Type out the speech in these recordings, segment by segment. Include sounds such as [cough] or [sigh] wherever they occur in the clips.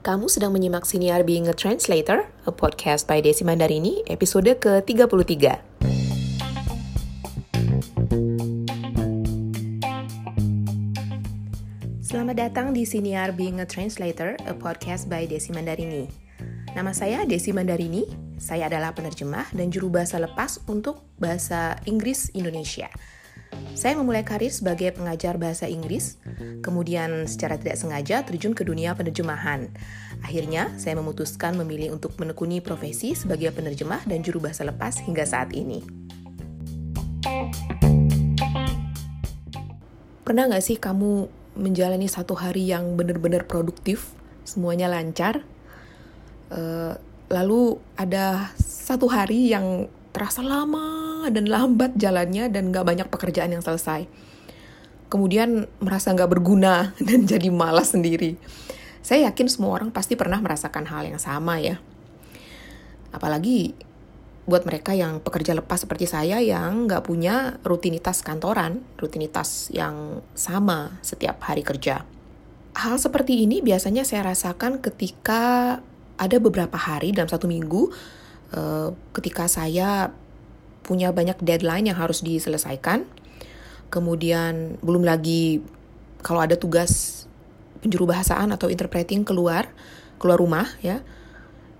Kamu sedang menyimak Siniar Being a Translator, a podcast by Desi Mandarini, episode ke-33. Selamat datang di Siniar Being a Translator, a podcast by Desi Mandarini. Nama saya Desi Mandarini, saya adalah penerjemah dan juru bahasa lepas untuk bahasa Inggris Indonesia. Saya memulai karir sebagai pengajar bahasa Inggris, kemudian secara tidak sengaja terjun ke dunia penerjemahan. Akhirnya, saya memutuskan memilih untuk menekuni profesi sebagai penerjemah dan juru bahasa lepas hingga saat ini. Pernah nggak sih kamu menjalani satu hari yang benar-benar produktif, semuanya lancar, uh, lalu ada satu hari yang terasa lama dan lambat jalannya dan gak banyak pekerjaan yang selesai. Kemudian merasa gak berguna [laughs] dan jadi malas sendiri. Saya yakin semua orang pasti pernah merasakan hal yang sama ya. Apalagi buat mereka yang pekerja lepas seperti saya yang gak punya rutinitas kantoran, rutinitas yang sama setiap hari kerja. Hal seperti ini biasanya saya rasakan ketika ada beberapa hari dalam satu minggu uh, ketika saya punya banyak deadline yang harus diselesaikan. Kemudian belum lagi kalau ada tugas penjuru bahasaan atau interpreting keluar keluar rumah ya.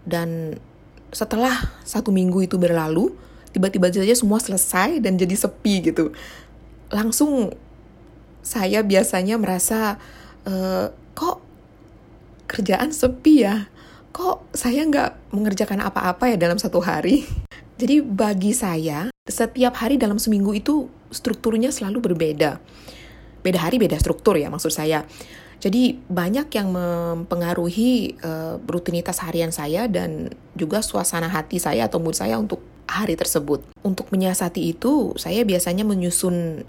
Dan setelah satu minggu itu berlalu, tiba-tiba saja semua selesai dan jadi sepi gitu. Langsung saya biasanya merasa uh, kok kerjaan sepi ya kok saya nggak mengerjakan apa-apa ya dalam satu hari. Jadi bagi saya, setiap hari dalam seminggu itu strukturnya selalu berbeda. Beda hari, beda struktur ya maksud saya. Jadi banyak yang mempengaruhi uh, rutinitas harian saya dan juga suasana hati saya atau mood saya untuk hari tersebut. Untuk menyiasati itu, saya biasanya menyusun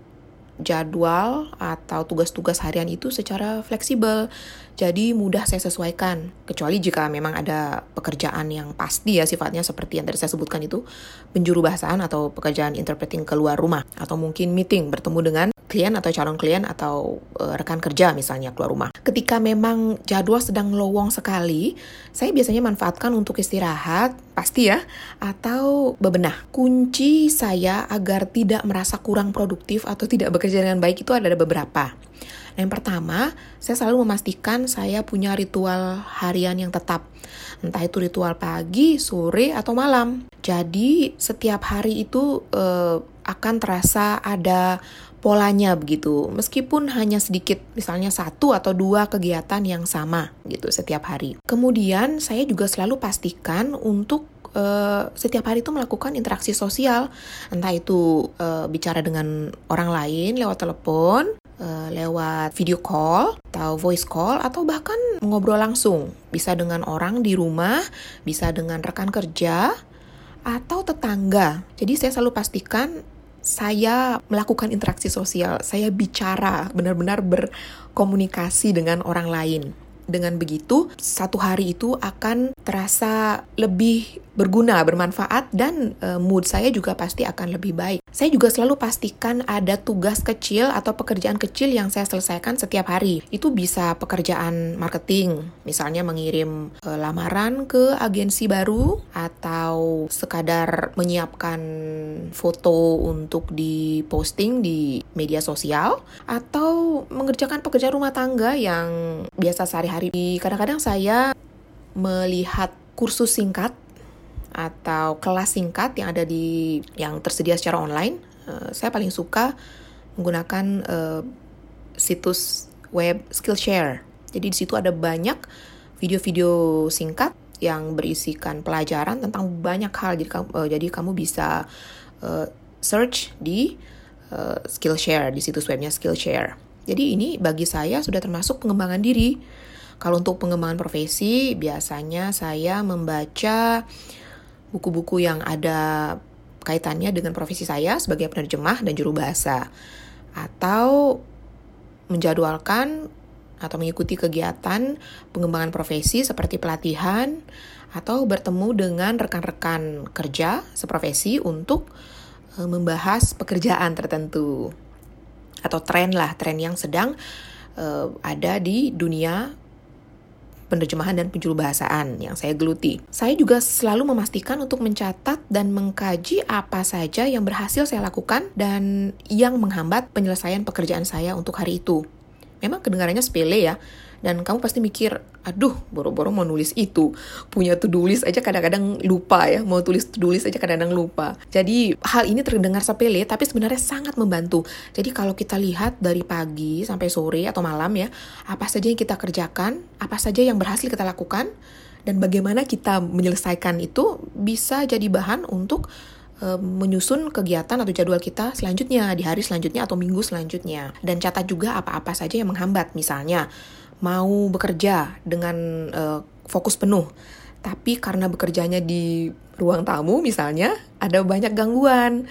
jadwal atau tugas-tugas harian itu secara fleksibel. Jadi mudah saya sesuaikan. Kecuali jika memang ada pekerjaan yang pasti ya sifatnya seperti yang tadi saya sebutkan itu penjuru bahasaan atau pekerjaan interpreting keluar rumah atau mungkin meeting bertemu dengan klien atau calon klien atau uh, rekan kerja misalnya keluar rumah. Ketika memang jadwal sedang lowong sekali, saya biasanya manfaatkan untuk istirahat, pasti ya, atau bebenah. Kunci saya agar tidak merasa kurang produktif atau tidak bekerja dengan baik itu ada beberapa. Yang pertama, saya selalu memastikan saya punya ritual harian yang tetap. Entah itu ritual pagi, sore, atau malam. Jadi, setiap hari itu uh, akan terasa ada polanya begitu. Meskipun hanya sedikit, misalnya satu atau dua kegiatan yang sama gitu setiap hari. Kemudian saya juga selalu pastikan untuk Uh, setiap hari itu melakukan interaksi sosial, entah itu uh, bicara dengan orang lain lewat telepon, uh, lewat video call, atau voice call, atau bahkan ngobrol langsung. Bisa dengan orang di rumah, bisa dengan rekan kerja, atau tetangga. Jadi saya selalu pastikan saya melakukan interaksi sosial, saya bicara, benar-benar berkomunikasi dengan orang lain. Dengan begitu, satu hari itu akan terasa lebih berguna, bermanfaat, dan e, mood saya juga pasti akan lebih baik. Saya juga selalu pastikan ada tugas kecil atau pekerjaan kecil yang saya selesaikan setiap hari. Itu bisa pekerjaan marketing, misalnya mengirim e, lamaran ke agensi baru, atau sekadar menyiapkan foto untuk diposting di media sosial, atau mengerjakan pekerjaan rumah tangga yang biasa sehari-hari hari kadang-kadang saya melihat kursus singkat atau kelas singkat yang ada di yang tersedia secara online uh, saya paling suka menggunakan uh, situs web Skillshare. Jadi di situ ada banyak video-video singkat yang berisikan pelajaran tentang banyak hal. Jadi kamu uh, jadi kamu bisa uh, search di uh, Skillshare di situs webnya Skillshare. Jadi ini bagi saya sudah termasuk pengembangan diri. Kalau untuk pengembangan profesi, biasanya saya membaca buku-buku yang ada kaitannya dengan profesi saya sebagai penerjemah dan juru bahasa. Atau menjadwalkan atau mengikuti kegiatan pengembangan profesi seperti pelatihan atau bertemu dengan rekan-rekan kerja seprofesi untuk eh, membahas pekerjaan tertentu atau tren lah, tren yang sedang uh, ada di dunia penerjemahan dan penjuru bahasaan yang saya geluti. Saya juga selalu memastikan untuk mencatat dan mengkaji apa saja yang berhasil saya lakukan dan yang menghambat penyelesaian pekerjaan saya untuk hari itu. Memang kedengarannya sepele ya, dan kamu pasti mikir, aduh, boro-boro mau nulis itu. Punya to-do list aja kadang-kadang lupa ya, mau tulis to-do list aja kadang-kadang lupa. Jadi hal ini terdengar sepele, tapi sebenarnya sangat membantu. Jadi kalau kita lihat dari pagi sampai sore atau malam ya, apa saja yang kita kerjakan, apa saja yang berhasil kita lakukan, dan bagaimana kita menyelesaikan itu bisa jadi bahan untuk e, menyusun kegiatan atau jadwal kita selanjutnya di hari selanjutnya atau minggu selanjutnya dan catat juga apa-apa saja yang menghambat misalnya mau bekerja dengan uh, fokus penuh, tapi karena bekerjanya di ruang tamu misalnya ada banyak gangguan,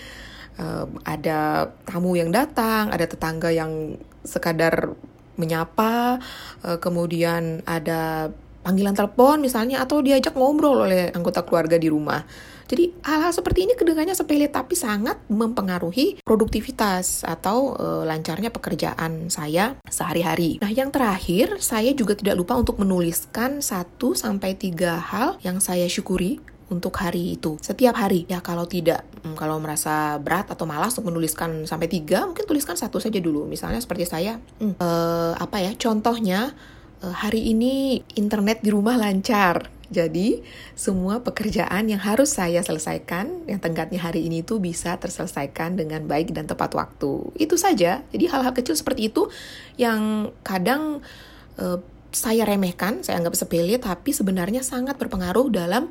uh, ada tamu yang datang, ada tetangga yang sekadar menyapa, uh, kemudian ada panggilan telepon misalnya atau diajak ngobrol oleh anggota keluarga di rumah. Jadi hal-hal seperti ini kedengarannya sepele tapi sangat mempengaruhi produktivitas atau e, lancarnya pekerjaan saya sehari-hari. Nah, yang terakhir, saya juga tidak lupa untuk menuliskan 1 sampai 3 hal yang saya syukuri untuk hari itu setiap hari ya kalau tidak hmm, kalau merasa berat atau malas untuk menuliskan sampai tiga mungkin tuliskan satu saja dulu misalnya seperti saya hmm, uh, apa ya contohnya hari ini internet di rumah lancar jadi, semua pekerjaan yang harus saya selesaikan, yang tenggatnya hari ini itu bisa terselesaikan dengan baik dan tepat waktu. Itu saja. Jadi, hal-hal kecil seperti itu yang kadang uh, saya remehkan, saya anggap sepele, tapi sebenarnya sangat berpengaruh dalam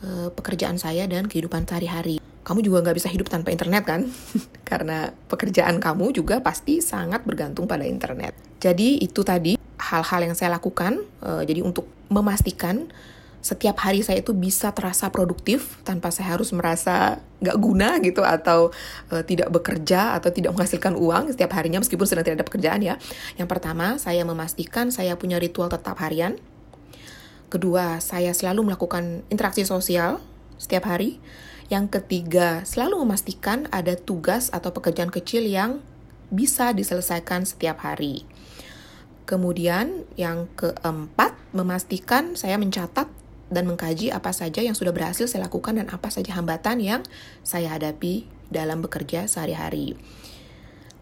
uh, pekerjaan saya dan kehidupan sehari-hari. Kamu juga nggak bisa hidup tanpa internet kan? [laughs] Karena pekerjaan kamu juga pasti sangat bergantung pada internet. Jadi, itu tadi hal-hal yang saya lakukan. Uh, jadi, untuk memastikan setiap hari saya itu bisa terasa produktif tanpa saya harus merasa nggak guna gitu atau uh, tidak bekerja atau tidak menghasilkan uang setiap harinya meskipun sedang tidak ada pekerjaan ya. Yang pertama, saya memastikan saya punya ritual tetap harian. Kedua, saya selalu melakukan interaksi sosial setiap hari. Yang ketiga, selalu memastikan ada tugas atau pekerjaan kecil yang bisa diselesaikan setiap hari. Kemudian yang keempat, memastikan saya mencatat dan mengkaji apa saja yang sudah berhasil saya lakukan dan apa saja hambatan yang saya hadapi dalam bekerja sehari-hari.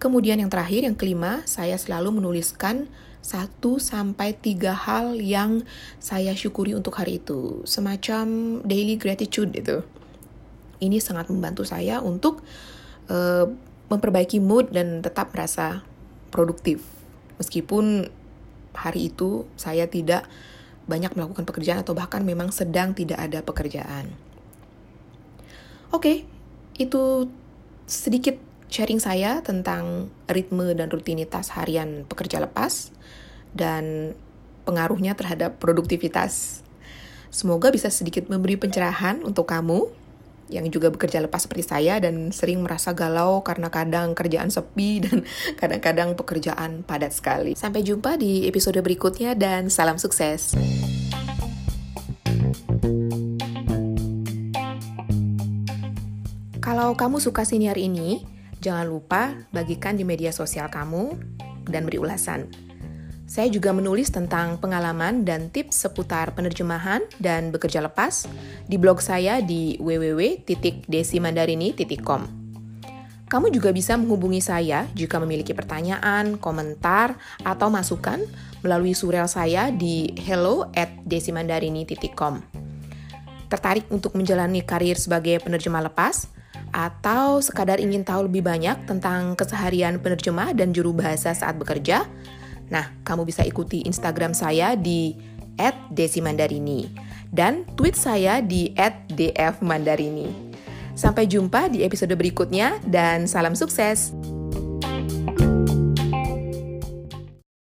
Kemudian yang terakhir, yang kelima, saya selalu menuliskan satu sampai tiga hal yang saya syukuri untuk hari itu, semacam daily gratitude itu. Ini sangat membantu saya untuk uh, memperbaiki mood dan tetap merasa produktif, meskipun hari itu saya tidak banyak melakukan pekerjaan atau bahkan memang sedang tidak ada pekerjaan. Oke, okay, itu sedikit sharing saya tentang ritme dan rutinitas harian pekerja lepas dan pengaruhnya terhadap produktivitas. Semoga bisa sedikit memberi pencerahan untuk kamu yang juga bekerja lepas seperti saya dan sering merasa galau karena kadang kerjaan sepi [laughs] dan kadang-kadang pekerjaan padat sekali. Sampai jumpa di episode berikutnya dan salam sukses. Kalau kamu suka siniar ini, jangan lupa bagikan di media sosial kamu dan beri ulasan. Saya juga menulis tentang pengalaman dan tips seputar penerjemahan dan bekerja lepas di blog saya di www.desimandarini.com. Kamu juga bisa menghubungi saya jika memiliki pertanyaan, komentar, atau masukan melalui surel saya di hello at desimandarini.com. Tertarik untuk menjalani karir sebagai penerjemah lepas? Atau sekadar ingin tahu lebih banyak tentang keseharian penerjemah dan juru bahasa saat bekerja? Nah, kamu bisa ikuti Instagram saya di @desimandarini dan tweet saya di @dfmandarini. Sampai jumpa di episode berikutnya dan salam sukses.